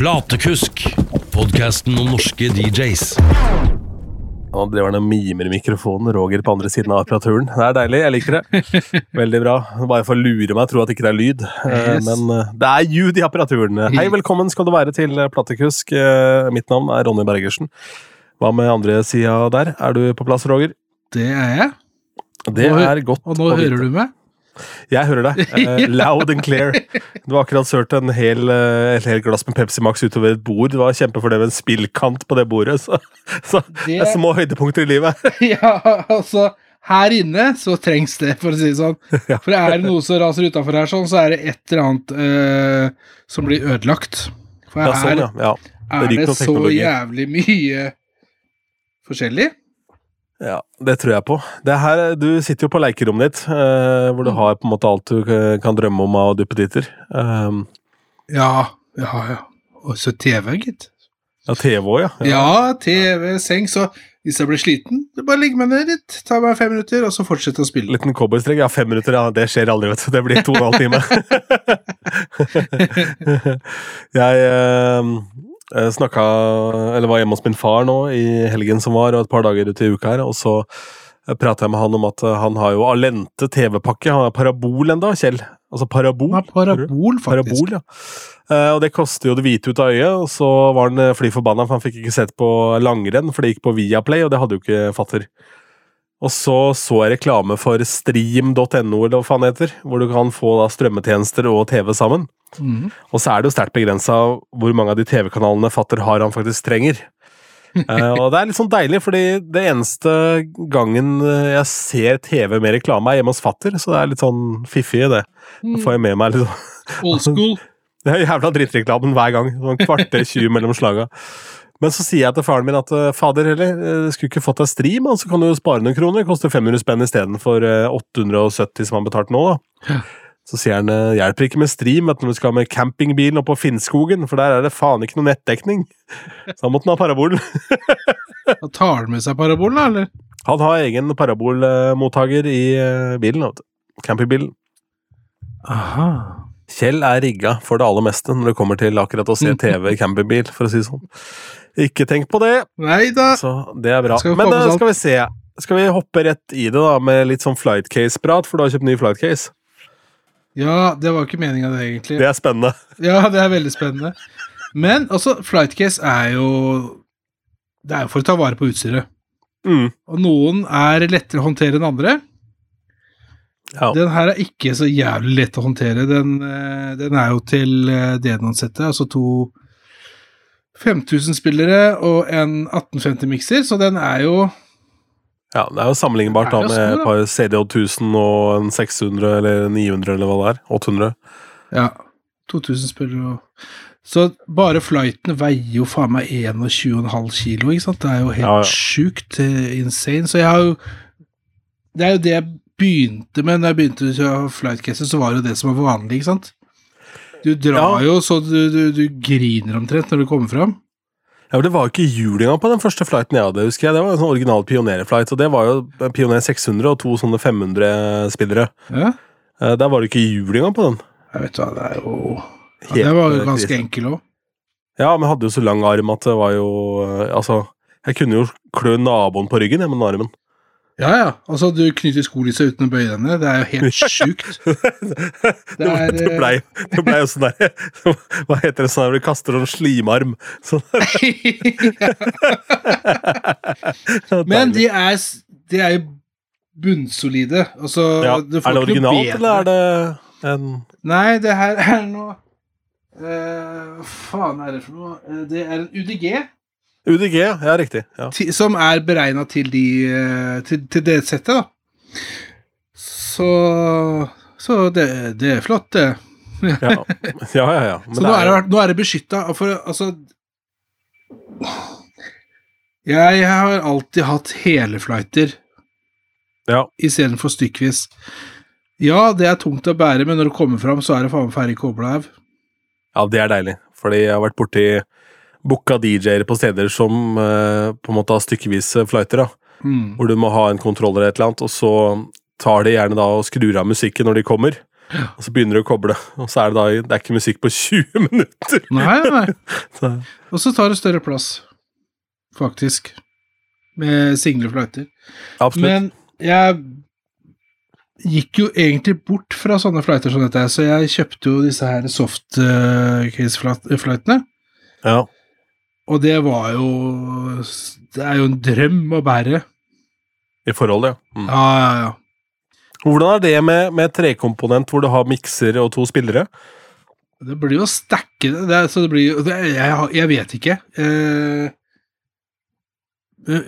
Platekusk, podkasten om norske DJs. Nå driver han og mimer i mikrofonen. Roger på andre siden av apparaturen. Det er deilig, jeg liker det. Veldig bra. Bare for å lure meg, tro at det ikke er lyd. Eh, Yes. Men eh, det er ljud i apparaturen. Hei, velkommen skal du være til eh, Platekusk. Mitt navn er Ronny Bergersen. Hva med andre sida der? Er du på plass, Roger? Det er jeg. Det er godt Og nå hører du meg? Jeg hører deg. Uh, loud and clear. Du har akkurat sølt en hel, uh, et helt glass med Pepsi Max utover et bord. Det var kjempefordel med en spillkant på det bordet. Så, så det er små høydepunkter i livet. Ja, altså Her inne så trengs det, for å si det sånn. For er det noe som raser utafor her, sånn, så er det et eller annet uh, som blir ødelagt. For Ja, her sånn, ja. ja. er ryker det så jævlig mye forskjellig. Ja, det tror jeg på. Det her, du sitter jo på lekerommet ditt, eh, hvor du har på en måte alt du kan drømme om av duppeditter. Um, Ja, ja, ja. Og så TV, gitt. ja, TV òg, ja. Ja, TV, seng, så hvis jeg blir sliten, bare legg meg ned litt, ta meg fem minutter, og så fortsette å spille. Liten cowboystrekk. Ja, fem minutter, ja. Det skjer aldri, vet du. Det blir to og en halv time. jeg eh, snakka Eller var hjemme hos min far nå i helgen som var, og et par dager ute i uka her, og så prata jeg med han om at eh, han har jo Alente TV-pakke. Han har parabol enda, Kjell. Altså parabol. Ja, parabol, faktisk. Parabol, ja. Eh, og det koster jo det hvite ut av øyet, og så var han eh, fly forbanna, for han fikk ikke sett på langrenn, for det gikk på Viaplay, og det hadde jo ikke fatter. Og så så jeg reklame for stream.no, eller hva faen det heter, hvor du kan få da strømmetjenester og TV sammen. Mhm. Og så er det jo sterkt begrensa hvor mange av de TV-kanalene fatter har han faktisk trenger. uh, og det er litt sånn deilig, fordi det eneste gangen eh, jeg ser TV med reklame, er hjemme hos fatter, så det er litt sånn fiffig det. Da får jeg med meg litt sånn Old school. det er jævla drittreklamen hver gang. Sånn kvarter 20 mellom slaga. Men så sier jeg til faren min at eh, fader heller, skulle ikke fått deg stream, så kan du jo spare noen kroner. Det koster 500 spenn istedenfor 870 som han betalte nå, da. Så sier han eh, hjelper ikke med stream at når du skal med campingbilen opp på Finnskogen, for der er det faen ikke noe nettdekning. Så han måtte ha parabol. Da tar han med seg parabolen, da, eller? Han har egen parabolmottaker i eh, bilen. vet du. Campingbilen. Aha. Kjell er rigga for det aller meste når det kommer til akkurat å se TV i campingbil, for å si det sånn. Ikke tenk på det, Neida. så det er bra. Men eh, skal vi se. Skal vi hoppe rett i det da, med litt sånn flightcase-prat, for du har kjøpt ny flightcase? Ja, det var ikke meninga, det, egentlig. Det er spennende. Ja, det er veldig spennende. Men altså, flightcase er jo Det er jo for å ta vare på utstyret. Mm. Og noen er lettere å håndtere enn andre. Ja. Den her er ikke så jævlig lett å håndtere. Den, eh, den er jo til eh, DN-ansettet, altså to 5000-spillere og en 1850-mikser, så den er jo ja, det er jo sammenlignbart er da, med sånn, et par CDO 1000 og en 600 eller 900 eller hva det er. 800. Ja, 2000 spillere og Så bare flighten veier jo faen meg 21,5 kilo, ikke sant? Det er jo helt Ja, ja. sjukt eh, insane. Så jeg har jo Det er jo det jeg begynte med når jeg begynte å flightcaster, så var det jo det som var vanlig, ikke sant? Du drar Ja. jo så du, du, du griner omtrent når du kommer fram. Ja, Det var jo ikke hjul engang på den første flighten jeg hadde, husker jeg. Det var en sånn original pionerflight, og det var jo Pioner 600 og to sånne 500-spillere. Ja, Eh, Der var det ikke hjul engang på den. jeg vet hva, det er jo ja, Det var jo ganske krise. enkel òg. Ja, men jeg hadde jo så lang arm at det var jo eh, Altså, jeg kunne jo klø naboen på ryggen jeg, med den armen. Ja, ja. Altså, du knytter skolissa uten å bøye denne. Det er jo helt sjukt. det, er, det, eh, ble, det ble jo sånn der Hva heter det sånn når du kaster sånn slimarm? Sånn, Men de er, de er jo bunnsolide. Altså, ja. du Er får det originalt, eller er det en Nei, det her er noe uh, Hva faen er det for noe? Eh, Det er en UDG UDG? Ja, riktig. Ja. ti- som er beregna til, de, eh, til, til det settet, da. Så Så det, det er flott, det. Ja, ja, ja. ja. Så nå er det, nå er det beskytta. For altså Jeg har alltid hatt hele flighter ja. istedenfor stykkvis. Ja, det er tungt å bære, men når det kommer fram, så er det faen ferdig kobla av. ja, det er deilig. Fordi jeg har vært borti booka DJ-er på steder som eh, på en måte har stykkevis flighter. da. Mm. hvor du må ha en kontroller eller et eller annet, og så tar de gjerne da og skrur av musikken når de kommer. Og så begynner du å koble, og så er det da Det er ikke musikk på 20 minutter! Nei, nei. Så, Og så tar det større plass, faktisk. Med single fløyter. absolutt. Men jeg gikk jo egentlig bort fra sånne fløyter som dette, så jeg kjøpte jo disse her soft uh, case-fløytene. ja. Og det var jo Det er jo en drøm å bære. I forhold, ja. Mm. Ja, ja, ja. Hvordan er det med, med trekomponent hvor du har mikser og to spillere? Det blir jo å det, det, er- så det blir det, jeg, jeg vet ikke. Eh,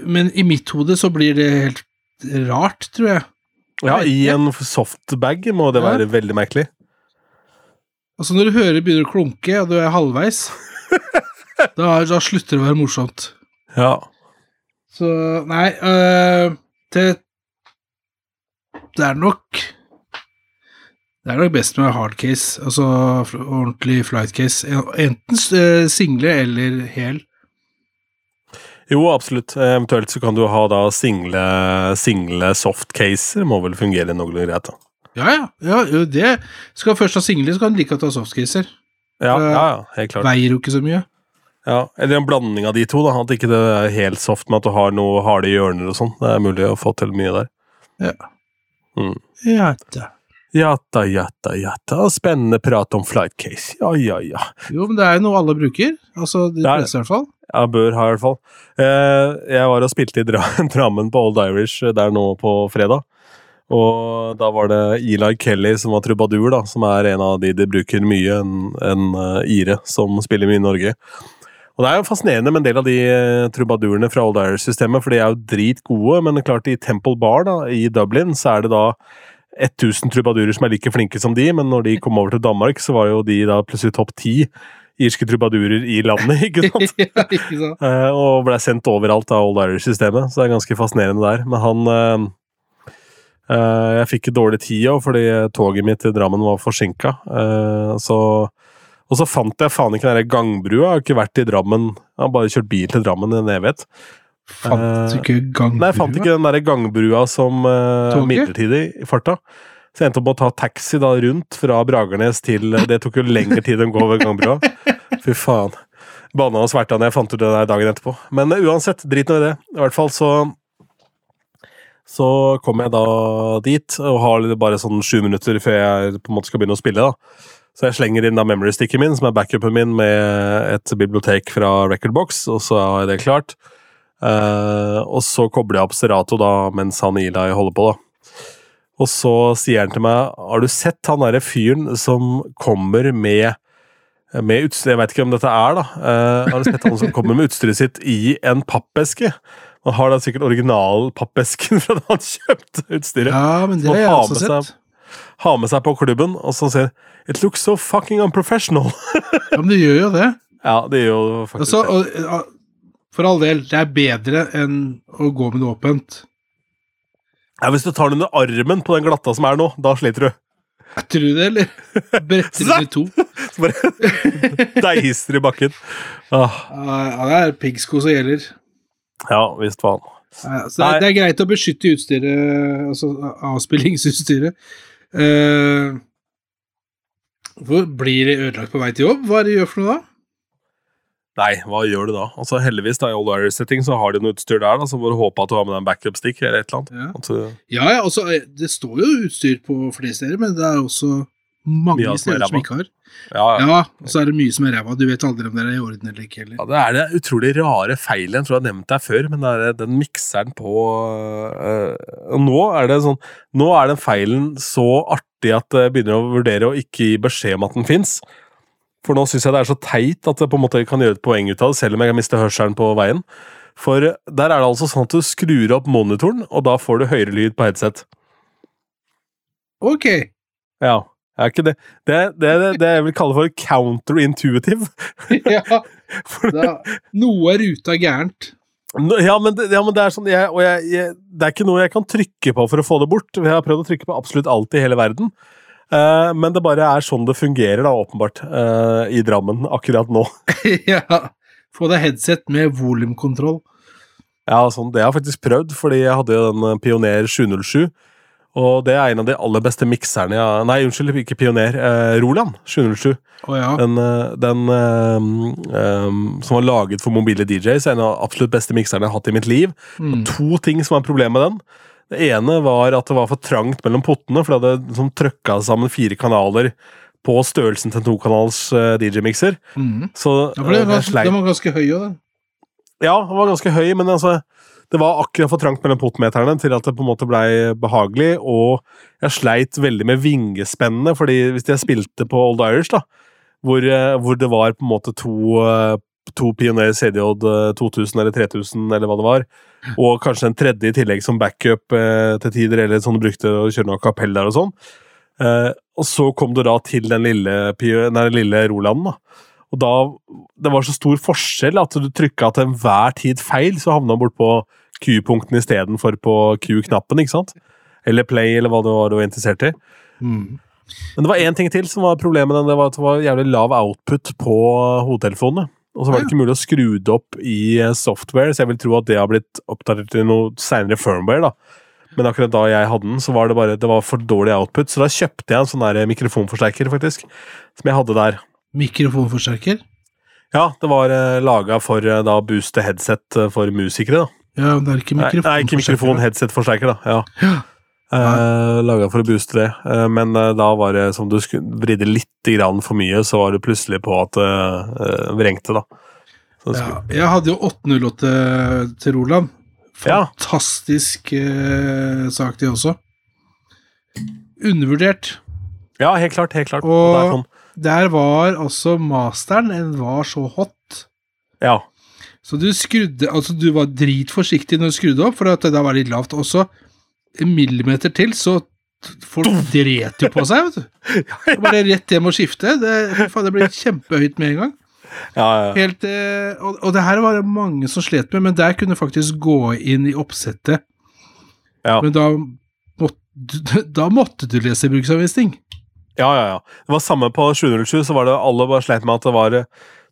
men i mitt hode så blir det helt rart, tror jeg. Ja, Jeg vet I en softbag må det Ja. være veldig merkelig. Altså Når du hører begynner å klunke, og du er halvveis, da, da slutter det å være morsomt. Ja. Så nei øh, det, det er nok Det er nok best med hardcase, altså ordentlig flightcase. Enten øh, single eller hel. Jo, absolutt. Eventuelt så kan du ha da single, single softcaser. Må vel fungere noenlunde greit. da. Ja, ja. ja det Skal først ha single, så kan du like godt ha softcaser. Ja, ja, ja, helt klart. Veier jo ikke så mye. Ja, eller en blanding av de to. da, At ikke det er helt soft med at du har noe harde hjørner og sånn. Det er mulig å få til mye der. Ja da. Jatta, jatta, jatta. Spennende prat om flightcase. Ja, ja, ja. Jo, men det er jo noe alle bruker. Altså de fleste, i hvert fall. Ja, bør ha i hvert fall. Eh, jeg var og spilte i Dra Drammen på Old Irish der nå på fredag. Og da var det Eli Kelly som var trubadur, da, som er en av de de bruker mye, en, en uh, ire som spiller mye i Norge. Og Det er jo fascinerende med en del av de eh, trubadurene fra Old Irish-systemet, for de er jo dritgode, men klart i Temple Bar da, i Dublin så er det da 1000 trubadurer som er like flinke som de, men når de kom over til Danmark, så var jo de da plutselig topp ti irske trubadurer i landet, ikke sant? ja, ikke sant? Og ble sendt overalt av Old Irish-systemet, så det er ganske fascinerende der. Men han eh, Jeg fikk dårlig tid òg, fordi toget mitt til Drammen var forsinka. Så Og så fant jeg faen ikke den der gangbrua. Jeg har ikke vært i Drammen Jeg har bare kjørt bil til Drammen i en evighet. Fant du ikke gangbrua? Nei, jeg fant ikke den der gangbrua som uh, midlertidig i farta. Så jeg endte opp med å ta taxi da rundt fra Bragernes til Det tok jo lengre tid enn å gå over gangbrua. Fy faen. Banna og sverta når jeg fant ut det der dagen etterpå. Men uh, uansett, drit nå i det. I hvert fall så Så kom jeg da dit, og har bare sånn sju minutter før jeg på en måte skal begynne å spille. da. Så jeg slenger inn da memory-sticken min, som er backupen min, med et bibliotek fra Recordbox, og så er det klart. Uh, og så kobler jeg opp Serato da, mens han Eli holder på, da. Og så sier han til meg Har du sett han derre fyren som kommer med med utstyr, Jeg vet ikke om dette er, da. Uh, har du sett han som kommer med utstyret sitt i en pappeske? Han har da sikkert originalpappesken fra da han kjøpte utstyret. Ja, men det har jeg også seg- sett. Ha med seg på klubben, og så sier It looks so fucking unprofessional. Ja, men det gjør jo det. ja, det gjør jo faktisk Altså, og, for all del, det er bedre enn å gå med det åpent. Ja, hvis du tar den under armen på den glatta som er nå, da sliter du. Tror du det, eller? Bretter den i to. Så bare deiser i bakken. Ah, Ja, det er piggsko som gjelder. ja, visst faen. Ja, så det, det er greit å beskytte utstyret, altså avspillingsutstyret. Eh, hvor blir det ødelagt på vei til jobb? Hva er det gjør for noe da? Nei, hva gjør du da? Altså Heldigvis da i Old Irish-setting så har de noe utstyr der, da, så får du håpe at du har med deg en backup-stick eller et eller annet. Ja, altså, ja, ja altså, eh, det står jo utstyr på flere steder, men det er også mange Mye er steder som ikke har. ja, ja. Ja, og så er det mye som er ræva. Du vet aldri om det er i orden eller ikke heller. Ja, det er det utrolig rare feilen. Jeg tror jeg har nevnt deg før, men det er den mikseren på øh, Nå er det sånn Nå er den feilen så artig at jeg begynner å vurdere å ikke gi beskjed om at den fins. For nå syns jeg det er så teit at jeg på en måte kan gjøre et poeng ut av det, selv om jeg kan miste hørselen på veien. For der er det altså sånn at du skrur opp monitoren, og da får du høyere lyd på headset. Ok. Ja, er ikke det Det er det, det, det jeg vil kalle for counterintuitive. ja, da, noe er ruta gærent. Nå- Ja, men det, ja, men det er sånn jeg, jeg, jeg, det er ikke noe jeg kan trykke på for å få det bort. Jeg har prøvd å trykke på absolutt alt i hele verden. Uh, men det bare er sånn det fungerer, da, åpenbart, uh, i Drammen akkurat nå. ja. Få deg headset med volumkontroll. Ja, sånn, Det har jeg faktisk prøvd, fordi jeg hadde jo den eh, Pioner 707. Og det er en av de aller beste mikserne jeg Nei, unnskyld, ikke Pioner. Eh, Roland 707. Oh, ja. Den, eh, den um, um, som var laget for mobile DJs, en av de absolutt beste mikserne jeg har hatt i mitt liv. Mm. To ting som var problemet problem med den. Det ene var at det var for trangt mellom pottene, for det hadde liksom trøkka sammen fire kanaler på størrelsen til en tokanals DJ-mikser. Mm. Så Ja, for det var, det, var ganske høy òg, den. Ja, den var ganske høy, men altså det var akkurat for trangt mellom potmeterne til at det på en måte blei behagelig, og jeg sleit veldig med vingespennene, fordi hvis jeg spilte på Old Irish, da, hvor, eh, hvor det var på en måte to, eh, to Pioner CDJ eh, 2000 eller 3000 eller hva det var, og kanskje en tredje i tillegg som backup eh, til tider, eller sånn du brukte å kjøre noe kapell der og sånn. Eh, og så kom du da til den lille, nei, den lille Rolanden, da. Og da Det var så stor forskjell at du trykka til enhver tid feil, så havna han bort på Q-punkten istedenfor på Q-knappen, ikke sant? Eller play, eller hva du var, du var interessert i. Mm. Men det var én ting til som var problemet det var at det var jævlig lav output på hodetelefonene. Og så var det ikke mulig å skru det opp i eh, software, så jeg vil tro at det har blitt oppdatert til noe seinere firmware. da. Men akkurat da jeg hadde den, så var det bare det var for dårlig output, så da kjøpte jeg en sånn der mikrofonforsterker, faktisk, som jeg hadde der. Mikrofonforsterker? Ja, det var uh, laga for eh, da booste headset eh, for musikere, da. Ja, det er ikke Nei, nei, ikke mikrofon, headset-forsterker, da. Ja. Ja. Uh, laga for å booste det, Eh, men eh, da var det som du vridde litt grann for mye, så var det plutselig på at det uh, vrengte, da. Ja, jeg hadde jo 808 til Roland. Ja. Fantastisk eh, sak, det også. Undervurdert. ja, helt klart. helt klart. Og- det er sånn, Der var altså masteren Den var så hot. ja. Så du skrudde Altså, du var dritforsiktig når du skrudde opp, for at det da var litt lavt. Og så en millimeter til, så Folk dret jo på seg, vet du. Det var rett hjem og skifte. Det, faen, det ble kjempehøyt med en gang. Ja, ja. Helt, eh, og, og det her var det mange som slet med, men der kunne du faktisk gå inn i oppsettet. Ja. Men da måtte, da måtte du lese bruksanvisning. ja, ja, ja. Det var samme på 707, så var det alle bare sleit med at det var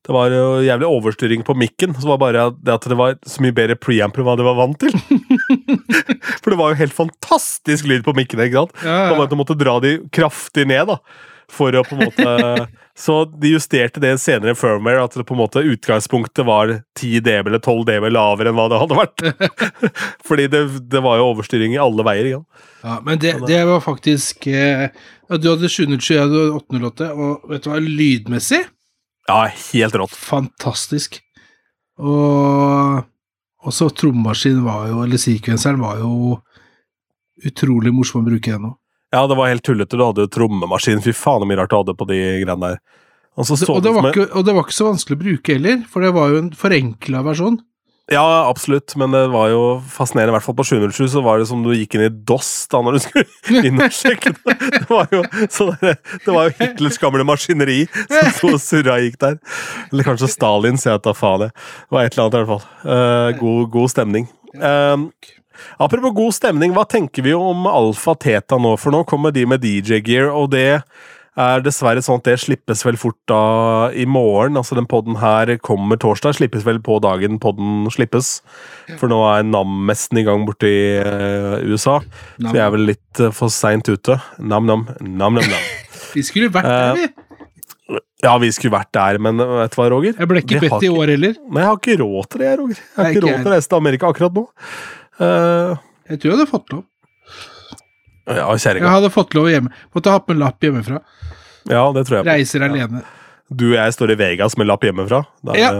det var jo jævlig overstyring på mikken. Så var bare det at det var så mye bedre preamp enn hva de var vant til. For det var jo helt fantastisk lyd på mikkene. ikke sant? Ja, ja. Man måtte dra de kraftig ned, da. For å på en måte Så de justerte det senere i firmware, at det på en måte utgangspunktet var 10 dB eller 12 dB lavere enn hva det hadde vært. Fordi det, det var jo overstyring i alle veier. Igjen. Ja, men det, det var faktisk eh, ja, Du hadde 720 jeg hadde 808, og vet du hva, lydmessig Ja, helt rått. fantastisk. Og også trommemaskinen var jo, eller sekvenseren var jo utrolig morsom å bruke ennå. Ja, det var helt tullete. Du hadde trommemaskin. Fy faen, så mye rart du hadde på de greiene der. Og så så Og det, det var ikke, og det var ikke så vanskelig å bruke heller, for det var jo en forenkla versjon. Ja, absolutt, men det var jo fascinerende. I hvert fall på 707 så var det som du gikk inn i DOS da når du skulle inn og sjekke det. Det var jo, så det, var jo Hitlers gamle maskineri som sto og surra gikk der. Eller kanskje Stalin, sier jeg da faen det. Det var et eller annet i hvert fall. Uh, god, god stemning. Uh, apropos god stemning, hva tenker vi om Alfa Teta nå? For nå kommer de med DJ-gear, og det er dessverre sånn at det slippes vel fort da i morgen. Altså den podden her kommer torsdag, slippes vel på dagen podden slippes. For nå er NAM-messen i gang borte i eh, USA. Så vi er vel litt uh, for seint ute. Nam-nam, nam-nam-nam. Vi skulle vært der, vi. Ja, vi skulle vært der, men eh, vet du hva, Roger? Jeg ble ikke bedt i år heller. Nei, jeg har ikke råd til det, Roger. Jeg har Nei, ikke råd til å reise til Amerika akkurat nå. Uh, Jeg tror jeg hadde fått lov. Ja, Jeg hadde fått lov hjemme. Måtte ha på en lapp hjemmefra. Ja, det tror jeg på. Reiser alene. Du og jeg står i Vegas med lapp hjemmefra. Da er Ja.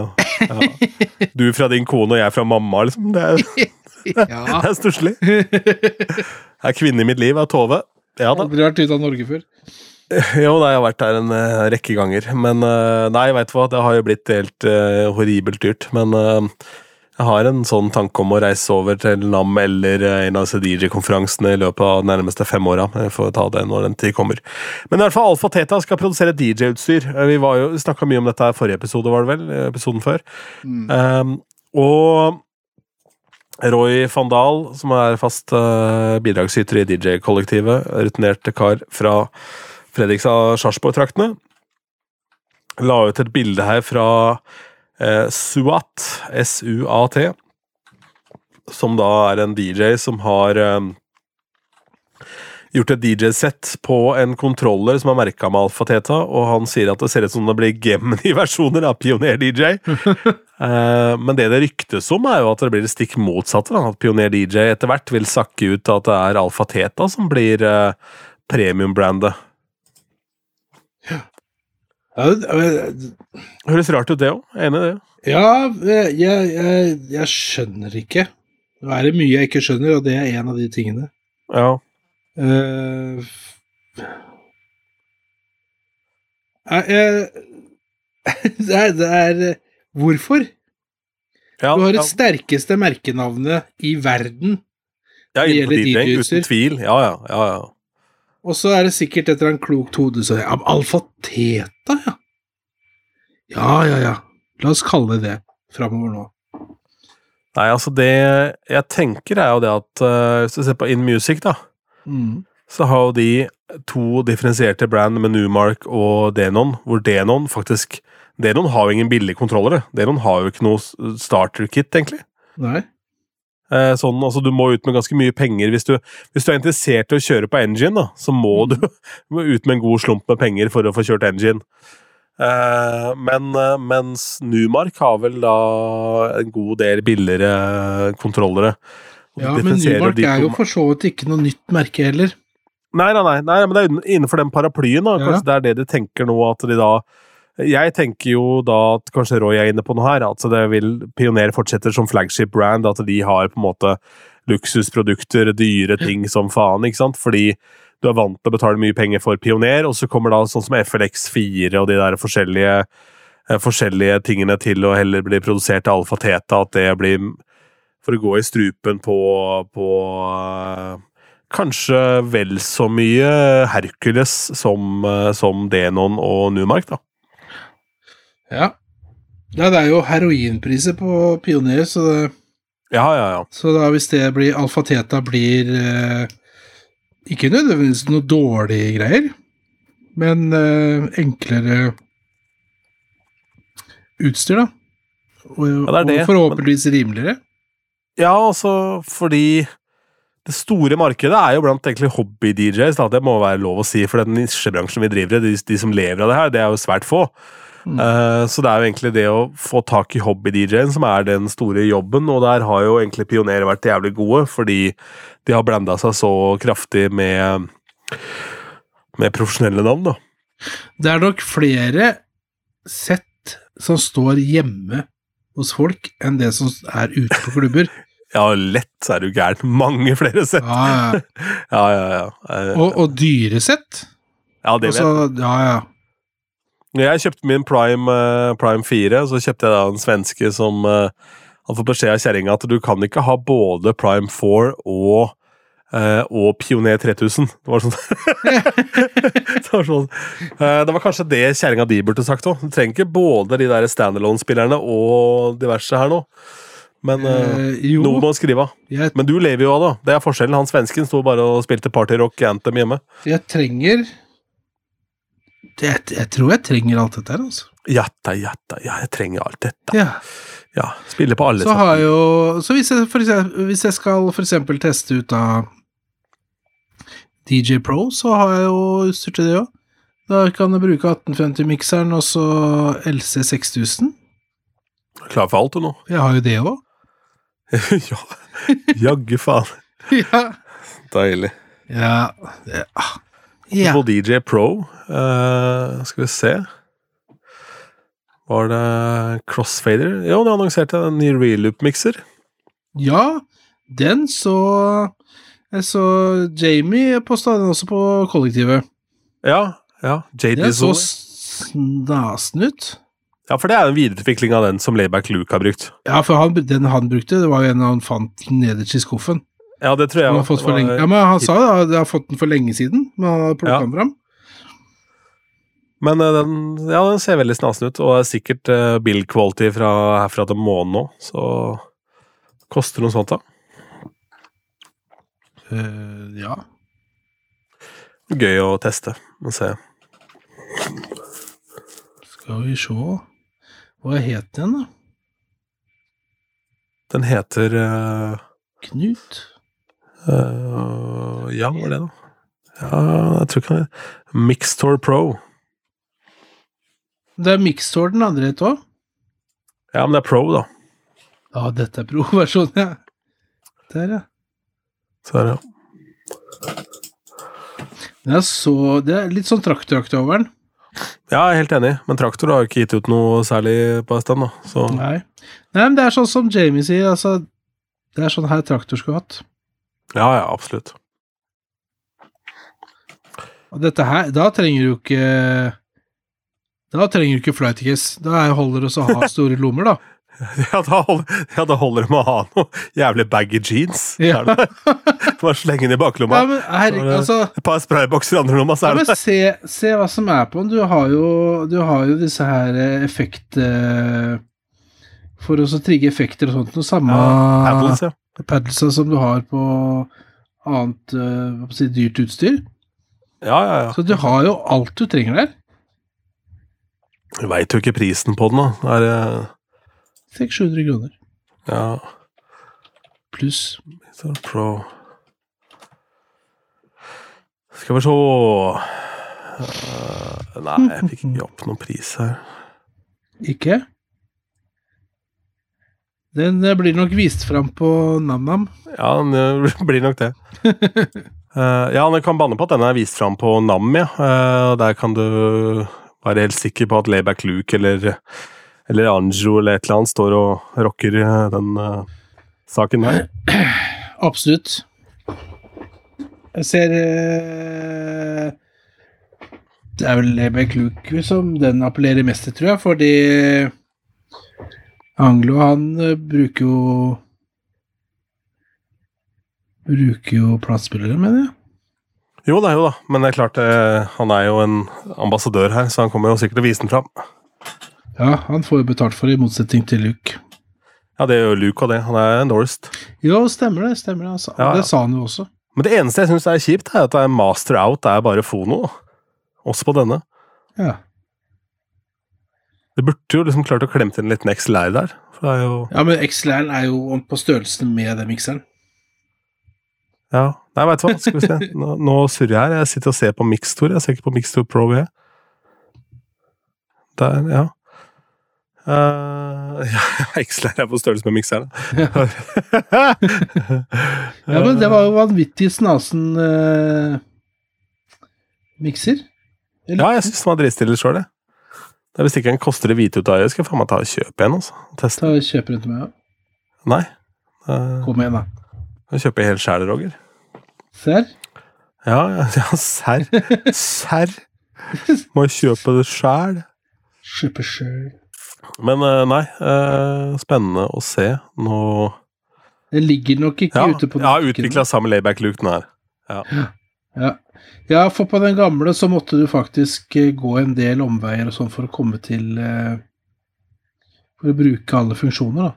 ja. Du fra din kone og jeg fra mamma, liksom. Det er, Ja. det er stusslig. Det er kvinne i mitt liv, er Tove. Ja da. Aldri vært ute av Norge før. Jo, da, jeg har vært der en eh, rekke ganger. Men eh, nei, veit du hva, det har jo blitt helt uh, horribelt dyrt. Men eh, jeg har en sånn tanke om å reise over til NAM eller eh, en av DJ-konferansene i løpet av de nærmeste fem åra. Jeg får ta det når den tid kommer. Men i hvert fall Alfa Teta skal produsere DJ-utstyr. Eh, Vi var jo, snakka mye om dette i forrige episode, var det vel? Eh, Episoden før. Um, og Roy van Dahl, som er fast uh, bidragsyter i DJ-kollektivet, rutinert kar fra Fredrikstad Sarpsborg-traktene, la ut et bilde her fra Suat, S-U-A-T, som da er en DJ som har um, gjort et DJ-sett på en kontroller som er merka med Alfa-Teta, og han sier at det ser ut som det blir Gemini-versjoner av Pioner DJ. Eh, men det det ryktes om, er jo at det blir det stikk motsatte. At Pioner DJ etter hvert vil sakke ut at det er Alfa-Teta som blir Premium brandet Ja, Høres rart ut, det òg. Enig i det. ja jeg, jeg, jeg skjønner ikke. Nå er det mye jeg ikke skjønner, og det er en av de tingene. Ja. Uh, jeg- det er, det er Hvorfor? Ja, Du har ja, det sterkeste merkenavnet i verden, ja, det innenfor gjelder DJ, uten tvil. Ja, ja, ja, ja. Og så er det sikkert et eller annet klokt hode som ja, Alfa Teta, ja. Ja, ja, ja. La oss kalle det det framover nå. Nei, altså det jeg tenker, er jo det at uh, Hvis du ser på In Music, da, Mm. så har jo de to differensierte brand med Numark og Denon, hvor Denon faktisk Denon har jo ingen billige kontrollere. Denon har jo ikke noe starter-kit, egentlig. Nei? Eh, sånn, altså Du må ut med ganske mye penger. Hvis du, hvis du er interessert i å kjøre på engine, da, så må du ut med en god slump med penger for å få kjørt engine. Eh, men eh, mens Numark har vel da en god del billigere kontrollere. Ja, men Numark er jo for så vidt ikke noe nytt merke heller. Nei, nei, nei, nei, men det er innenfor den paraplyen. da, Ja. Kanskje det er det de tenker nå, at de da Jeg tenker jo da at kanskje Roy er inne på noe her, at det vil Pioner fortsetter som flagship brand, at de har på en måte luksusprodukter, dyre ting som faen, ikke sant? Fordi du er vant til å betale mye penger for Pioner, og så kommer da sånn som FLX4 og de der forskjellige, eh, forskjellige tingene til å heller bli produsert av Alfa Teta, at det blir for å gå i strupen på, på eh, kanskje vel så mye Hercules som, eh, som Denon og Numark, da. Ja. ja, det er jo heroinpriser på Pioner, så, det, Ja, ja, ja. så da hvis det blir Alfa Teta blir eh, ikke nødvendigvis noe dårlige greier, men eh, enklere utstyr, da. Og, Ja, det er det, og forhåpentligvis rimeligere. Ja, altså fordi det store markedet er jo blant egentlig hobby-DJs, det må være lov å si, for den nisjebransjen vi driver i, de, de som lever av det her, det er jo svært få. Mm. Uh, så det er jo egentlig det å få tak i hobby-DJ-en som er den store jobben, og der har jo egentlig pionerer vært jævlig gode, fordi de har blanda seg så kraftig med, med profesjonelle navn, da. Det er nok flere sett som står hjemme hos folk, enn det som er ute på klubber. Ja, lett så er du gæren. Mange flere sett. Ja, ja. Ja, ja, ja. Eh, Og, og dyresett. ja, det vet jeg. Altså, ja, ja. Når jeg kjøpte min Prime, eh, Prime 4, så kjøpte jeg da en svenske som uh, hadde fått beskjed av kjerringa at du kan ikke ha både Prime 4 og, Uh, og Pioner 3000. Det var sånn Det var, sånn. Uh, det var kanskje det kjerringa di burde sagt òg. Du trenger ikke både de der standalone-spillerne og diverse her nå. Men uh, Eh, noe må skrive av. jeg, Men du lever jo av det. Det er forskjellen. Han svensken sto bare og spilte partyrock anthem hjemme. jeg trenger det, jeg tror jeg trenger alt dette her, altså. Jatta, jatta, ja, jeg trenger alt dette. Ja. Ja, Spiller på alle Så har jeg jo Så hvis jeg, for eksempel, hvis jeg skal eksempel teste ut av DJ Pro, så har jeg jo utstyr til det òg. Da kan jeg bruke 1850-mikseren og så LC 6000. Klar for alt, du nå? Jeg har jo det òg. ja, jaggu faen. ja. Deilig. Ja, det, ah. Ja. På DJ Pro, Uh, skal vi se Var det Crossfader? Jo, de annonserte en ny reloop-mikser. ja, den så Jeg så Jamie posta den også på kollektivet. Ja, ja. JD Den så snasen ut. Ja, for det er en videreutvikling av den som Layback Luke har brukt. Ja, for han, den han brukte, det var jo en han fant nederst i skuffen. Ja, det tror jeg Han har fått for lenge. var- Ja, men han sa jo at jeg har fått den for lenge siden, men han har plukket Ja. den fram. Men eh, den, ja, den ser veldig snasen ut, og er sikkert uh, build quality fra herfra til månen nå, så koster noe sånt, da. Uh, ja. Gøy å teste og se. Skal vi se Hva het den, da? Den heter uh, Knut? Eh, Ja, hva var det, da? Ja, jeg tror ikke det Mixtor Pro. Det er Mixtor den andre het òg. Ja, men det er Pro, da. Ja, dette er pro-versjonen, ja. Der, ja. Der, er det Det er, så, det er litt sånn traktoraktig over den. Ja, jeg er helt enig, men Traktor har jo ikke gitt ut noe særlig på en stund, da. Så Nei. Nei, men det er sånn som Jamie sier, altså Det er sånn her traktor skulle hatt. Ja, ja, absolutt. Og dette her Da trenger du ikke Da trenger du ikke flightcase. Da holder det å ha store lommer, da. Ja, da holder, ja, da holder det med å ha noe jævlig baggy jeans. Ja. Det? Bare slenge den i baklomma. Ja, men her, altså Et par spraybokser i andre lomma, så ja, er men det se, se hva som er på den. Du har jo, du har jo disse her eh, effekt... eh, For å så trigge effekter og sånt. Noe samme ja, paddles, ja. Paddlesa som du har på annet eh, hva skal si, dyrt utstyr. Ja, ja, ja. Så du har jo alt du trenger der. Du veit jo ikke prisen på den, da. Er det 600-700 kroner. Ja, Pluss. Pro Skal vi se Eh, Nei, jeg fikk ikke opp noen pris her. Ikke? Den eh, blir nok vist fram på NamNam. Ja, den blir nok det. uh, ja, den kan banne på at den er vist fram på NAM, ja. Uh, der kan du være helt sikker på at Layback Luke eller, eller Anjo eller et eller annet står og rocker eh, den uh, saken der. Absolutt. Jeg ser eh, Det er vel Layback Luke som den appellerer mest til, tror jeg, fordi Anglo, han eh, bruker jo Bruker jo platespillere, mener jeg. Jo det er jo da, men det er klart eh, han er jo en ambassadør her, så han kommer jo sikkert til å vise den fram. Ja, han får jo betalt for det, i motsetning til Luke. Ja, det gjør Luke og det. Han er endorsed. Jo, stemmer det. stemmer Det. Ja, ja. Det sa han jo også. Men det eneste jeg syns er kjipt, er at det er master out, det er bare fono. Også på denne. Ja. Det burde jo liksom klart å klemme til en liten XLR der. For det er jo ja, men XLR er jo på størrelsen med den mikseren. Ja. Nei, veit du hva, skal vi se. Nå, nå surrer jeg her. Jeg sitter og ser på Mixtor. Jeg ser ikke på Mixtor Pro, jeg. Der, ja. Uh, ja, XLR er på størrelse med mikseren. Ja, men det var jo vanvittig snasen uh, mikser. Eller? Ja, jeg syns den var dritstille sjøl, jeg. Det er Hvis ikke den koster det hvite ut av øyet, skal jeg faen meg ta og kjøpe en. altså. Teste. Ta og kjøpe rundt meg. ja. Nei. Uh, Kom igjen, da. jeg kjøper helt sjæl, Roger. Serr? Ja, ja, ja serr. Serr. Må kjøpe det sjæl. Kjøpe sjøl. Men uh, nei, uh, spennende å se. Nå Den ligger nok ikke Ja, ute på ja markedet. utvikla samme layback-look, den her. Ja. ja, for på den gamle så måtte du faktisk eh, gå en del omveier og sånn for å komme til eh, For å bruke alle funksjoner, da.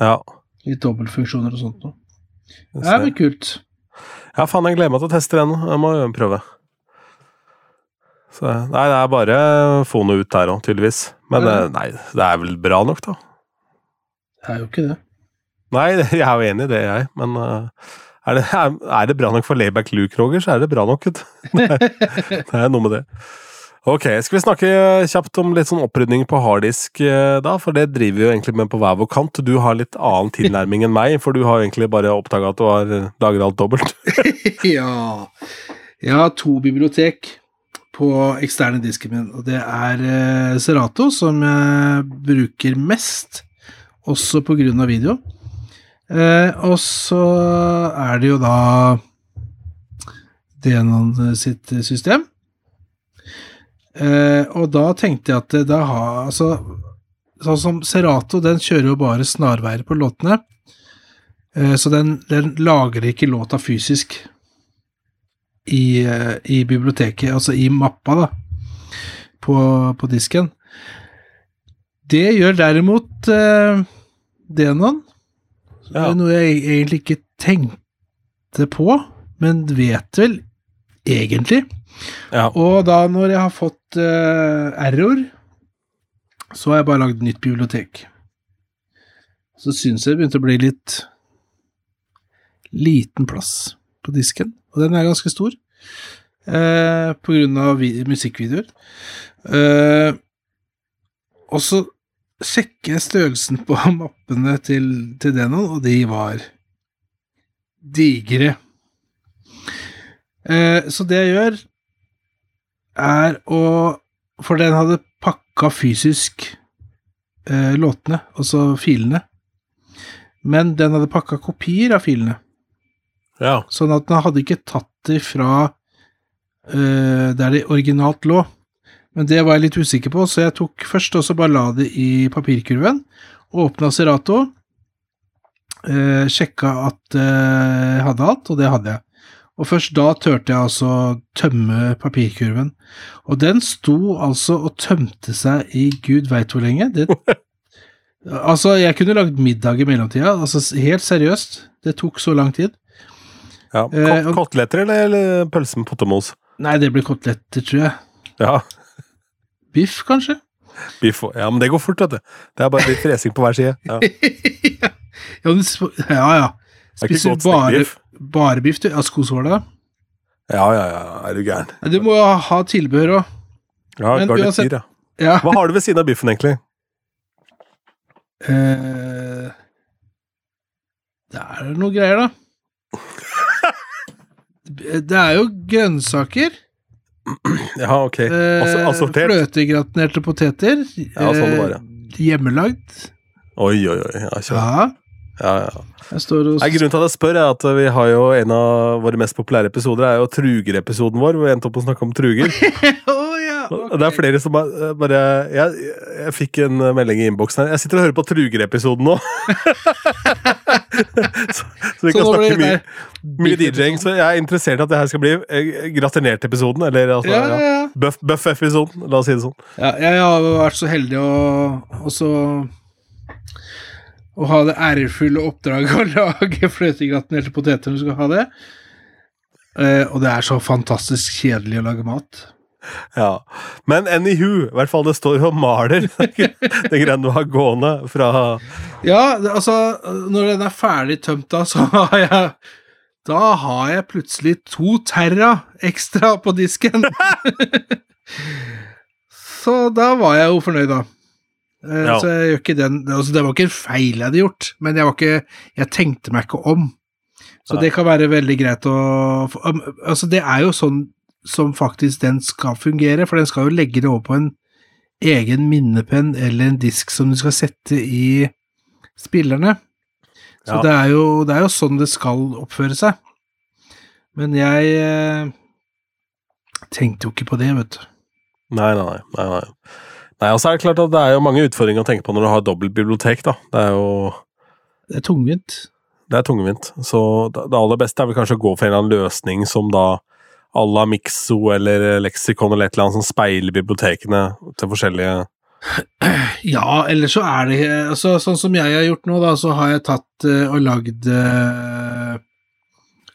Ja. Litt dobbeltfunksjoner og sånt noe. Det er vel kult. Ja, faen, jeg gleder meg til å teste den. Jeg må prøve. Så, nei, det er bare få noe ut der òg, tydeligvis. Men Ja. eh, nei, det er vel bra nok, da. Det er jo ikke det. Nei, jeg er jo enig i det, jeg. Men eh, er det, er, det bra nok for Layback Luke, Roger, så er det bra nok. Det er noe med det. Ok, skal vi snakke kjapt om litt sånn opprydning på harddisk, eh, da? For det driver vi jo egentlig med på hver vår kant. Du har litt annen tilnærming enn meg, for du har egentlig bare oppdaga at du har lagra alt dobbelt. ja. Jeg har to bibliotek på eksterne disken min, og det er eh, Serato, som jeg bruker mest, også på grunn av video. Eh, og så er det jo da Denon sitt system. Eh, og da tenkte jeg at det da har Altså, sånn som Serato, den kjører jo bare snarveier på låtene. Eh, Så den, den lagrer ikke låta fysisk i, eh, i biblioteket, altså i mappa, da, på, på disken. Det gjør derimot eh, Denon. Det er noe jeg egentlig ikke tenkte på, men vet vel egentlig. Ja. Og da når jeg har fått uh, error, så har jeg bare lagd nytt bibliotek. Så syns jeg det begynte å bli litt liten plass på disken, og den er ganske stor. Uh, på grunn av vi- musikkvideoer. Uh, og så sjekker jeg størrelsen på mappene til, til Denon, og de var digre. Eh, så det jeg gjør, er å For den hadde pakka fysisk eh, låtene, altså filene. Men den hadde pakka kopier av filene. Ja. Sånn at den hadde ikke tatt det fra eh, der det originalt lå. Men det var jeg litt usikker på, så jeg tok først og så bare la det i papirkurven. Åpna Serato. Eh, sjekka at eh, jeg hadde alt, og det hadde jeg. Og først da turte jeg altså tømme papirkurven. Og den sto altså og tømte seg i gud veit hvor lenge. Det, altså, jeg kunne lagd middag i mellomtida. Altså, helt seriøst. Det tok så lang tid. ja. Eh, Koteletter eller, eller pølse med pottemos? Nei, det blir koteletter, tror jeg. Ja. Biff, kanskje? Biff Ja, men det går fort, vet du. Det er bare litt fresing på hver side. Ja. ja, ja, ja. Ikke Spiser du bare, bare biff, du? Ja, skosåla? Ja, ja, ja. Er du gæren. Du må jo ha tilbehør òg. Ja, garnityr, ja. Ja. Hva har du ved siden av biffen, egentlig? Eh, det er noe greier, da. Det er jo grønnsaker. Ja, ok. Eh, Ass- Assortert? Fløtegratinerte poteter. Ja, sånn det var, ja. eh, Hjemmelagd. Oi, oi, oi. Ja. Ja. Ja, ja. Nei, grunnen til at jeg spør, er at vi har jo en av våre mest populære episoder er jo Truger-episoden vår, hvor vi endte opp å snakke om truger. Og Det er flere som bare, bare jeg, jeg fikk en melding i innboksen her. Jeg sitter og hører på Truger-episoden nå. så, så vi Så kan nå snakke mye, mye DJ-ing. Så jeg er interessert i at det her skal bli eh, gratinert-episoden. Eller altså, Ja, ja, ja. ja. Buff- Buff-episoden, la oss si det sånn. Jeg har vært så heldig å også å ha det ærefulle oppdraget å lage fløtegratinerte poteter når du skal ha det. Eh, og det er så fantastisk kjedelig å lage mat. Ja. Men anywho, i hvert fall det står jo og maler det greiene du har gående fra Ja, altså, når den er ferdig tømt da, så har jeg Da har jeg plutselig to terra ekstra på disken. så da var jeg jo fornøyd, da. Eh, Ja. Så jeg gjør ikke den altså, Det var ikke en feil jeg hadde gjort, men jeg var ikke Jeg tenkte meg ikke om. Så Nei. det kan være veldig greit å Altså, det er jo sånn som faktisk den skal fungere, for den skal jo legge det over på en egen minnepenn eller en disk som du skal sette i spillerne. Så Ja. det, er jo, det er jo sånn det skal oppføre seg. Men jeg eh, tenkte jo ikke på det, vet du. Nei, nei, nei. nei, nei. Nei, og så er det klart at det er jo mange utfordringer å tenke på når du har dobbelt bibliotek, da. Det er jo Det er tungvint. det er tungvint. Så det det aller beste er vel kanskje å gå for en eller annen løsning som da à la Mixo eller Leksikon eller et eller annet som speiler bibliotekene til forskjellige Ja, eller så er det altså, Sånn som jeg har gjort nå, da, så har jeg tatt eh, og lagd eh,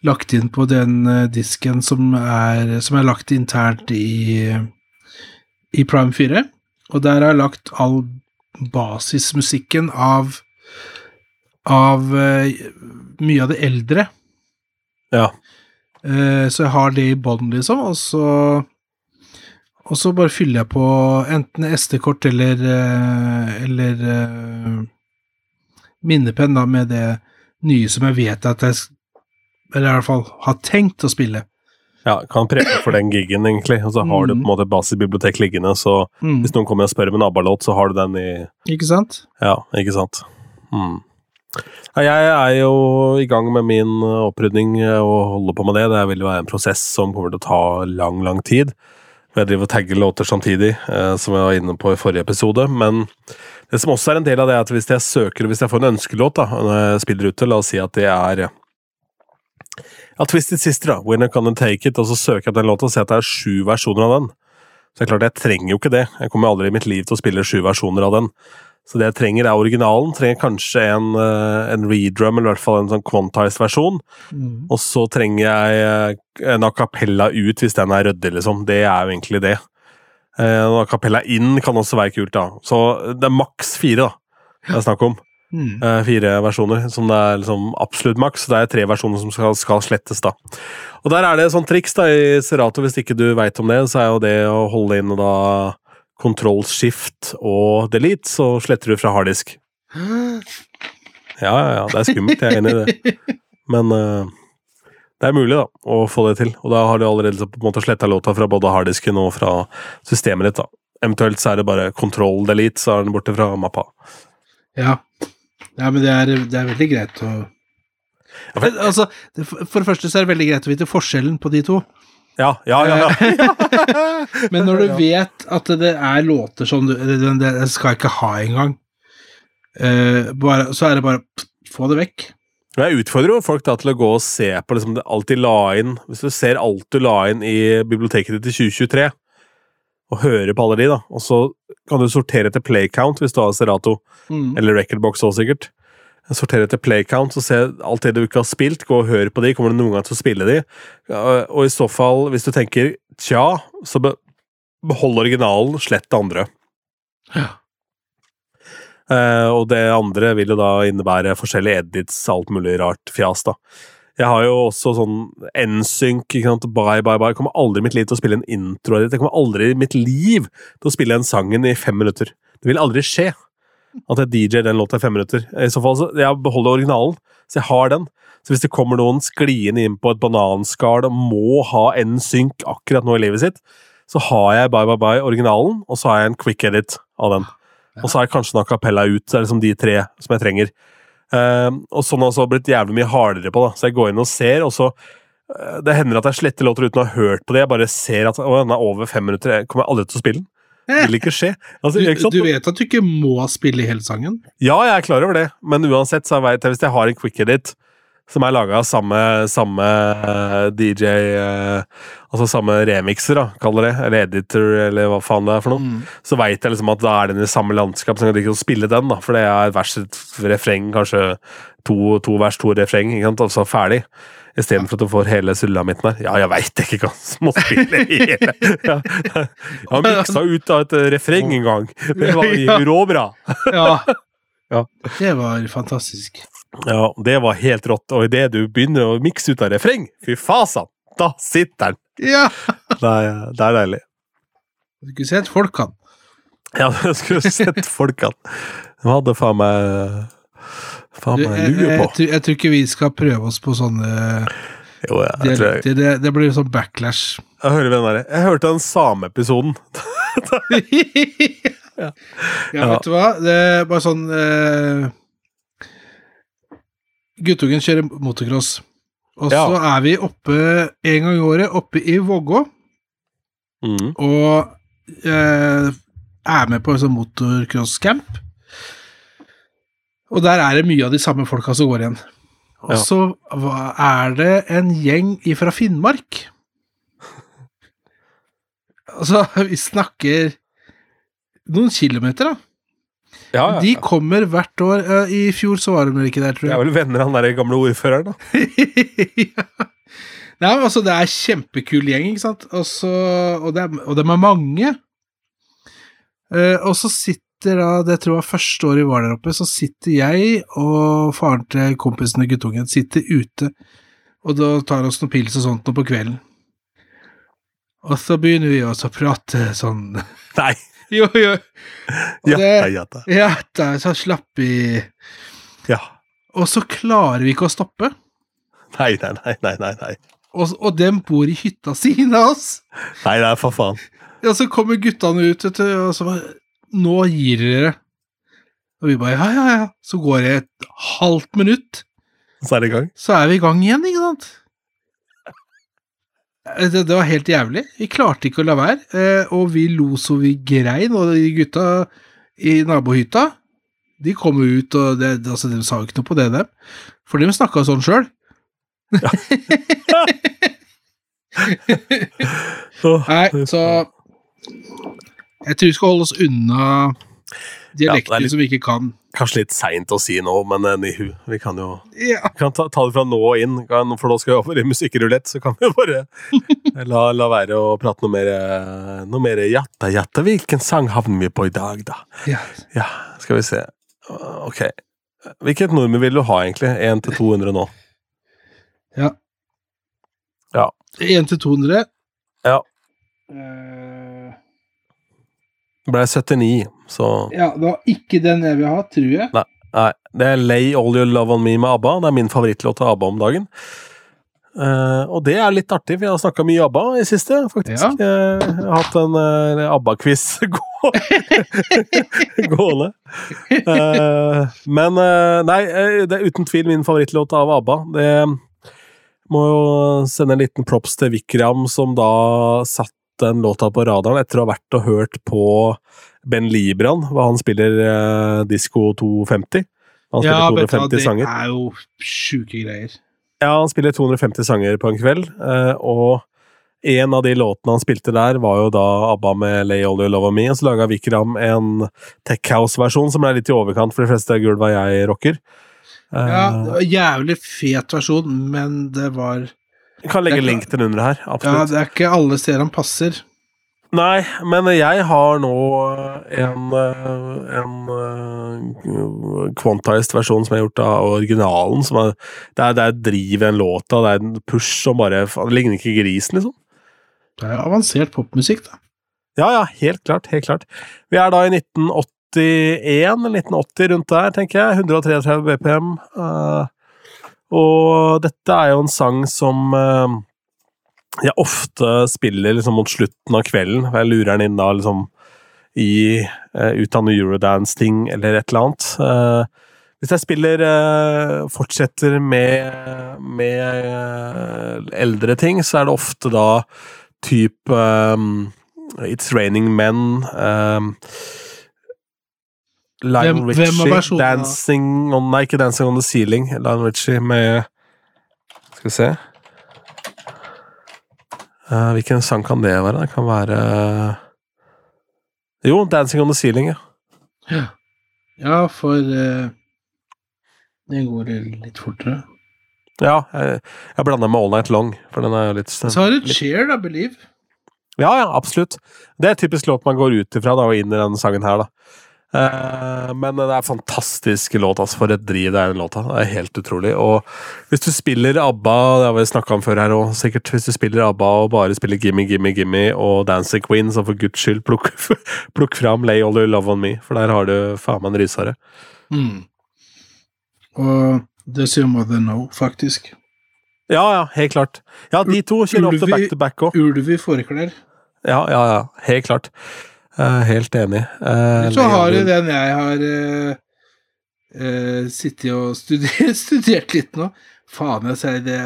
Lagt inn på den eh, disken som er, som er lagt internt i, i Prime 4. Og der har jeg lagt all basismusikken av av eh, mye av det eldre. Ja. Eh, så jeg har det i bånn, liksom, og så og så bare fyller jeg på enten SD-kort eller eh, eller eh, minnepenn da, med det nye som jeg vet at jeg Eller i hvert fall har tenkt å spille. Ja, kan prege for den gigen, egentlig. Og så har du på en Mm. måte basisbibliotek liggende, så Mm. hvis noen kommer og spør om en ABBA-låt, så har du den i Ikke sant? Ja, ikke sant. Mm. Jeg er jo i gang med min eh, opprydning eh, og holder på med det. Det vil være en prosess som kommer til å ta lang, lang tid. Jeg driver og tagger låter samtidig, eh, som jeg var inne på i forrige episode. Men det som også er en del av det, er at hvis jeg søker, hvis jeg får en ønskelåt da, når jeg spiller ute, la oss si at det er ja, Twisted Sister, da. Winner Can You Take It. Og så søker jeg på den låta og ser at det er sju versjoner av den. Så det er klart, jeg trenger jo ikke det. Jeg kommer aldri i mitt liv til å spille sju versjoner av den. Så det jeg trenger, er originalen. Trenger kanskje en, eh, en redrum, eller i hvert fall en sånn quantized versjon. Mm. Og så trenger jeg eh, en a cappella ut hvis den er ryddig, liksom. Det er jo egentlig det. Eh, En a cappella inn kan også være kult, da. Så det er maks fire, da. Det er snakk om. Mm. Eh, fire versjoner, som det er liksom absolutt maks. Det er tre versjoner som skal, skal slettes, da. Og der er det sånn triks da i Serato, hvis ikke du veit om det, så er jo det å holde inn da control shift og delete, så sletter du fra harddisk. Ja, ja, ja, det er skummelt, jeg er enig i det. Men uh, det er mulig, da, å få det til. Og da har du allerede på en måte sletta låta fra både harddisken og fra systemet ditt, da. Eventuelt så er det bare control delete, så er den borte fra mappa. Ja. ja, men det er, det er veldig greit å Ja, for- Altså, for det første så er det veldig greit å vite forskjellen på de to. Ja, ja, ja. ja. Men når du vet at det er låter som du det, det det skal ikke ha engang, uh, bare, så er det bare få det vekk. Men Jeg utfordrer jo folk da til å gå og se på liksom det alt de la inn Hvis du ser alt du la inn i biblioteket ditt i 2023, og hører på alle de, da, og så kan du sortere etter play count hvis du har Serato, Mm. eller Recordbox òg, sikkert. Sortere etter playcount og se alt det du ikke har spilt, gå og hør på de, kommer du noen gang til å spille de? Og i så fall, hvis du tenker tja, så behold originalen, slett det andre. Ja. Uh, og det andre vil jo da innebære forskjellige edits, alt mulig rart fjas, da. Jeg har jo også sånn NSYNC, ikke sant, bye, bye, bye. Jeg kommer aldri i mitt liv til å spille en intro-edit. det. Jeg kommer aldri i mitt liv til å spille en sangen i fem minutter. Det vil aldri skje at jeg DJ den låta i fem minutter. I så fall, så jeg beholder originalen, så jeg har den. Så hvis det kommer noen skliende inn på et bananskall og må ha NSYNC akkurat nå i livet sitt, så har jeg Bye Bye Bye originalen, og så har jeg en quick edit av den. Og så har jeg kanskje en kapella ut. Så er det liksom de tre som jeg trenger. Uh, og sånn har jeg også blitt jævlig mye hardere på, da. Så jeg går inn og ser, og så uh, Det hender at jeg sletter låter uten å ha hørt på det. Jeg bare ser at å, den er over fem minutter. Jeg kommer aldri til å spille den. Vil ikke skje. Altså, Du, ikke sant? du vet at du ikke må spille hele sangen? Ja, jeg er klar over det, men uansett så vet jeg hvis jeg har en quick edit som er laga av samme, samme eh, DJ eh, Altså samme remixer, da, kaller det, eller editor, eller hva faen det er for noe, Mm. så veit jeg liksom at da er den i samme landskap, så jeg kan ikke spille den, da, for det er vers, et refreng, kanskje to, to vers, to refreng, ikke sant, altså ferdig. Istedenfor at du får hele sulamitten her. Ja, jeg veit ikke hva som må spille hele. Ja. Har miksa ut av et refreng en gang. Det var råbra. Ja. Ja. Det var fantastisk. Ja, det var helt rått. Og idet du begynner å mikse ut av refreng, fy fasan, da sitter den! Ja! Det er, det er deilig. Du skulle sett folkene. Ja, du skulle sett folkene. De hadde faen meg Faen Du, jeg, jeg, tror- jeg tror ikke vi skal prøve oss på sånne Jo, ja, jeg, jeg, dialekter. Det, det blir sånn backlash. jeg hører der. Jeg hørte den sameepisoden. ja. vet du hva? Det er bare sånn uh, Guttungen kjører motocross. Og Ja. så er vi oppe en gang i året, oppe i Vågå, Mm. og uh, er med på en sånn motocross-camp. Og der er det mye av de samme folka som går igjen. Og så ja. er det en gjeng fra Finnmark. Altså, vi snakker noen kilometer, da. Ja, ja. De kommer hvert år. I fjor så var de vel ikke der, tror Jeg er jeg. vel venner av han der gamle ordføreren, da. ja. Nei, altså, det er kjempekul gjeng, ikke sant? Også, og, det er, og de er mange. Uh, og så sitter da, det tror jeg var første året vi var der oppe, så sitter jeg og faren til kompisen og guttungen sitter ute, og da tar oss noen pils og sånt nå på kvelden. Og så begynner vi også å prate sånn Nei! Jo, jo. Og Ja, det- ja, da. Ja, da, så slapp vi ja. Og så klarer vi ikke å stoppe. Nei, nei, nei, nei, nei. Nei, Og, og dem bor i hytta siden av oss. nei, nei for faen. Og så kommer guttene ut, vet du, og så bare Nå gir dere. Og vi bare ja, ja, ja. Så går det et halvt minutt, Så er det i gang. så er vi i gang igjen, ikke sant? Eh, Det, det var helt jævlig. Vi klarte ikke å la være, eh, og vi lo så vi grein, og de gutta i nabohytta, de kom ut, og det, altså, de sa jo ikke noe på det, dem. For de snakka sånn sjøl. Ja. Nei, så. Jeg tror vi skal holde oss unna dialekter Ja, litt- som vi ikke kan. Kanskje litt seint å si nå, men nihu. Vi kan jo Ja. kan ta, ta det fra nå og inn, kan, for nå skal vi over i musikkrulett, så kan vi bare la, la være å prate noe mer eh, Noe mer jatta, jatta. Hvilken sang havner vi på i dag, da? ja. Ja, skal vi se. Ok. Hvilket nummer vil du ha, egentlig? 1 til 200 nå? Ja. Ja. 1 til 200. Ja. Eh, Det ble 79, så ja, det var ikke den jeg vil ha, tror jeg. Nei. Det er Lay All Your Love On Me med ABBA. Det er min favorittlåt av ABBA om dagen. Uh, og det er litt artig, for jeg har snakka mye ABBA i siste, faktisk. Eh, jeg har hatt en uh, ABBA-quiz gående. Men nei, det er uten tvil min favorittlåt av ABBA. Det må jo sende en liten props til Vikram, som da satt den låta på radaren etter å ha vært og hørt på Ben Libran, hva han spiller eh, Disko 250. Han spiller Ja, 250 du 250 det er jo sjuke greier. Ja, han spiller 250 sanger på en kveld, eh, og en av de låtene han spilte der, var jo da ABBA med Lay All Your Love On Me, og så laga Vikram en Tech House-versjon som er litt i overkant, for de fleste gulva jeg rocker. Eh, Ja, var Jævlig fet versjon, men det var jeg kan legge link til den under her, Absolutt. Ja, det er ikke alle steder han passer. Nei, men jeg har nå en, eh, en eh, quantized versjon som er gjort av originalen. Som er, det, er, det er driv i en låt, det er en push som bare Det ligner ikke grisen, liksom. Det er avansert popmusikk, da. Ja, ja, helt klart. Helt klart. Vi er da i 1981, eller 1980 rundt der, tenker jeg. 133 BPM. eh, og dette er jo en sang som eh, jeg ofte spiller liksom mot slutten av kvelden. Jeg lurer den inn da liksom i uh, ut av noe Eurodance-ting eller et eller annet. Eh, hvis jeg spiller eh, Fortsetter med, med eh, eldre ting, så er det ofte da type It's Raining Men Lionel Richie. Dancing on Nei, ikke Dancing on the Ceiling. Lionel Richie med Skal vi se uh, Hvilken sang kan det være? Det kan være Jo, Dancing on the Ceiling, ja. Ja, for uh, Det går litt fortere. Ja, jeg, jeg blanda med All Night Long, for den er jo litt Så har du Cheer, da, Believe. Ja, ja, absolutt. Det er typisk låt man går ut ifra da, og inn i denne sangen her, da. Eh, men det er en fantastisk låt, altså. For et driv det er den låta. Det er helt utrolig. Og hvis du spiller ABBA, det har vi snakka om før her òg, sikkert hvis du spiller ABBA og bare spiller Gimme, Gimme, Gimme og Dancing Queen, så for guds skyld, plukk, plukk fram Lay All Your Love On Me, for der har du faen meg en rysare. Mm. Og Does Your Mother Know, faktisk. Ja, ja, helt klart. Ja, de to kjører ofte back to back òg. Ulv i fåreklær. Ja, ja, ja. Helt klart. Eh, helt enig. Eh, Så har du den jeg har uh, sittet og studert, studert litt nå. Faen, jeg sier det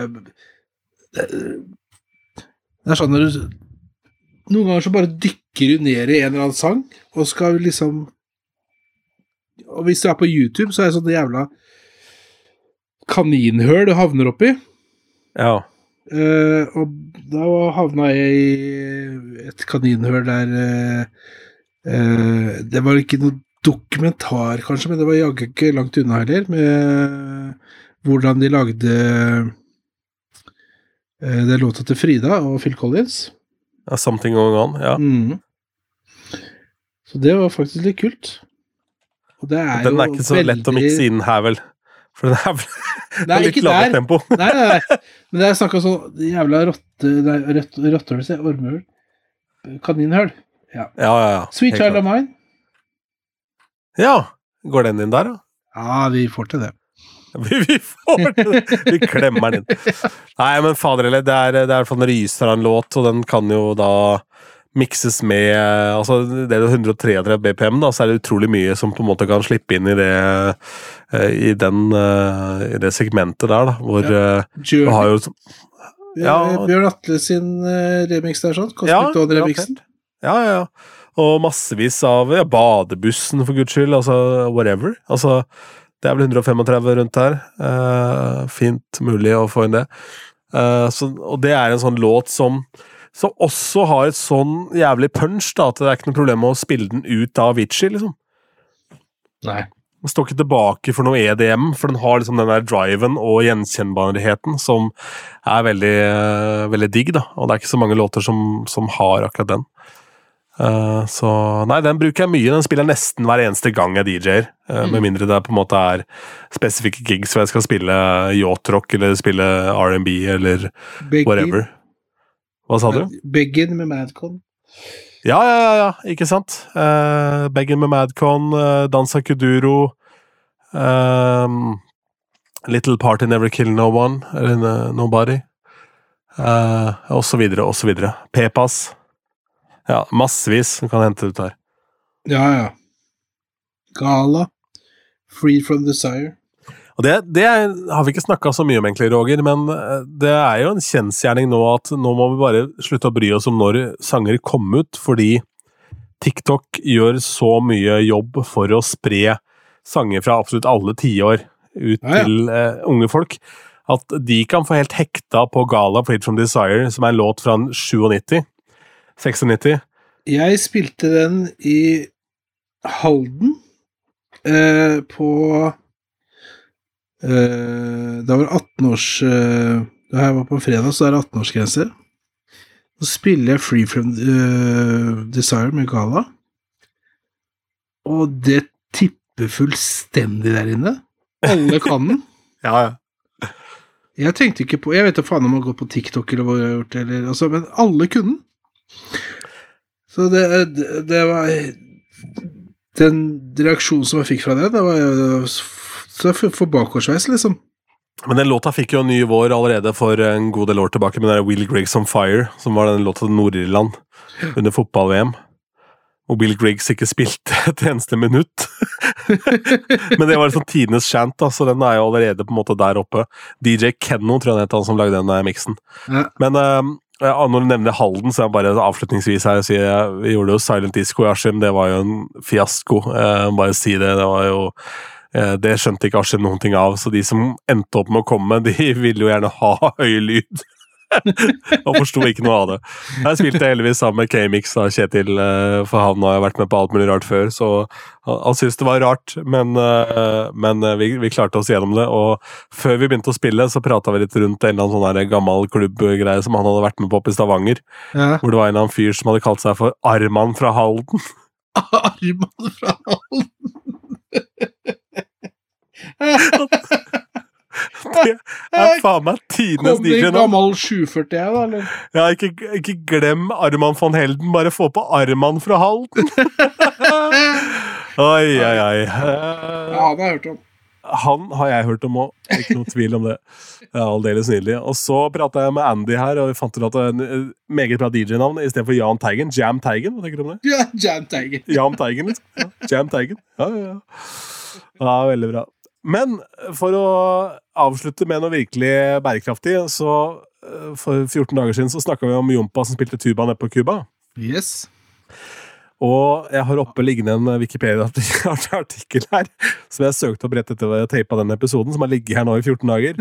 Det det er sånn når du Noen ganger så bare dykker du ned i en eller annen sang, og skal liksom Og hvis du er på YouTube, så er det sånne jævla kaninhøl du havner oppi. Ja. Eh, og da havna jeg i et kaninhøl der uh, Det var ikke noe dokumentar, kanskje, men det var jaggu ikke langt unna heller, med hvordan de lagde uh, det låta til Frida og Phil Collins. ja. Something Going On. Ja. Mm. Så det var faktisk litt kult. Og det er Den jo er ikke så lett å mikse inn her, vel. For det er, det er litt lavere tempo. Nei, nei, nei. Men det er snakk om sånn jævla rottehøl, sier jeg. Ormehøl. Kaninhøl. Ja, ja, ja. Sweet Helt Child klart. of Mine. Ja. Går den inn der, da? Ja, vi får til det. Vi, vi får til det! Vi klemmer den inn. Nei, men fader heller, det er, det er i hvert fall en ryser av en låt, og den kan jo da mikses med altså Det er jo 133 BPM, da, så er det utrolig mye som på en måte kan slippe inn i det eh, i, den, eh, i det segmentet der, da, hvor ja. du har jo ja. Bjørn Atle sin remix der, sånn. Cosmic. Ja, ja, ja. Og massevis av ja, badebussen, for guds skyld. Altså whatever. Altså, det er vel 135 rundt her. Uh, fint mulig å få inn det. Uh, så, og det er en sånn låt som som også har et sånn jævlig punch, da, at det er ikke noe problem med å spille den ut av Avicii, liksom. Nei. Den står ikke tilbake for noe EDM, for den har liksom den der driven og gjenkjennbarheten som er veldig, veldig digg, da. Og det er ikke så mange låter som, som har akkurat den. Uh, så Nei, den bruker jeg mye. Den spiller jeg nesten hver eneste gang jeg DJ-er. eh, Med mindre det på en måte er spesifikke gigs hvor jeg skal spille yacht-rock eller spille R&B eller whatever. Hva sa du? Beggin med Madcon. Ja, ja, ja, ja, ikke sant? Uh, Beggen med Madcon, uh, Dansa Kuduro uh, Little Party Never Kill No One, eller Nobody. Uh, og så videre, og så videre. Pepas. Ja, massevis som kan hente ut her. Ja, ja. Gala. Free from Desire. Og det, det har vi ikke snakka så mye om, egentlig, Roger, men eh, det er jo en kjensgjerning nå at nå må vi bare slutte å bry oss om når sanger kom ut, fordi TikTok gjør så mye jobb for å spre sanger fra absolutt alle tiår ut Ja, ja. til uh, unge folk, at de kan få helt hekta på Gala Played From Desire, som er en låt fra 97. 96. Jeg spilte den i Halden uh, på Det var 18-års eh, Da jeg var på fredag, så er det 18-årsgrense. Så spiller jeg Free From eh, Desire med Gala, og det tipper fullstendig der inne. Alle kan den. Ja, ja. Jeg tenkte ikke på Jeg vet da faen om jeg har gått på TikTok eller hva jeg har gjort, eller, altså, men alle kunne den. Så det, det, det var Den reaksjonen som jeg fikk fra det, det var så for, for bakoversveis, liksom. Men den låta fikk jo en ny vår allerede for en god del år tilbake, med den Will Griggs On Fire, som var den låta til Nord-Irland under fotball-VM. Og Will Griggs ikke spilte et eneste minutt. Men det var liksom tidenes chant, da, så den er jo allerede på en måte der oppe. DJ Kenno tror jeg han het, han som lagde den miksen. Ja. Men uh, når du nevner Halden, så er jeg bare avslutningsvis her å si eh, Vi gjorde jo Silent Disco i Askim, det var jo en fiasko. Uh, bare si det. Det var jo eh, Det skjønte ikke Askim noen ting av, så de som endte opp med å komme, de ville jo gjerne ha høy lyd. og forsto ikke noe av det. Jeg spilte heldigvis sammen med K-Mix og Kjetil, eh, for han har jo vært med på alt mulig rart før, så han, syntes det var rart, men, eh, men eh, vi, vi klarte oss gjennom det. Og før vi begynte å spille, så prata vi litt rundt en eller annen sånn gammel klubbgreie som han hadde vært med på oppe i Stavanger, Ja. hvor det var en eller annen fyr som hadde kalt seg for Arman fra Halden. Arman fra Halden! Det er faen meg tidenes det en DJ-navn. gammel 740 her, da, eller? Ja, ikke, ikke glem Arman von Helden, bare få på Arman fra Halden. Oi, oi, oi. Ja, han har jeg hørt om. Han har jeg hørt om òg, ikke noe tvil om det. Ja, Aldeles nydelig. Og så prata jeg med Andy her, og vi fant ut at det er en eh, meget bra DJ-navn istedenfor Jan Teigen. Jam Teigen, hva tenker du om det? Ja, Jam Teigen. Jam Teigen, liksom. Ja, Jam Teigen. Ja, ja, ja. ja, veldig bra. Men for å avslutte med noe virkelig bærekraftig, så eh, for 14 dager siden så snakka vi om Jompa som spilte tuba nede på Cuba. Yes. Og jeg har oppe liggende en Wikipedia-artikkel her, som jeg søkte opp rett etter å teipa den episoden, som har ligget her nå i 14 dager.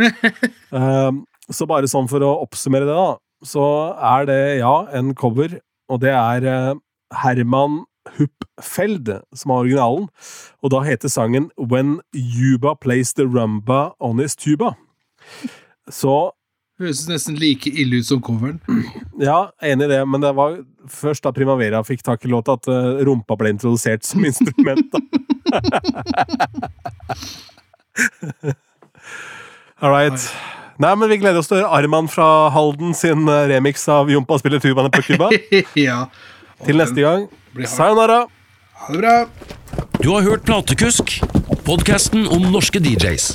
Um, så bare sånn for å oppsummere det, da, så er det, ja, en cover, og det er eh, Herman Huppfeld som er originalen, og da heter sangen When Yuba Plays the Rumba on His Tuba. Så Høres nesten like ille ut som coveren. Ja, enig i det, men det var først da Primavera fikk tak i låta at eh, rumpa ble introdusert som instrument. All right. Nei, men vi gleder oss til å høre Arman fra Halden sin eh, remix av Jompa spiller tubaene på Cuba. ja. Til neste gang. Sayonara! Ha det bra. Du har hørt Platekusk, podkasten om norske DJs.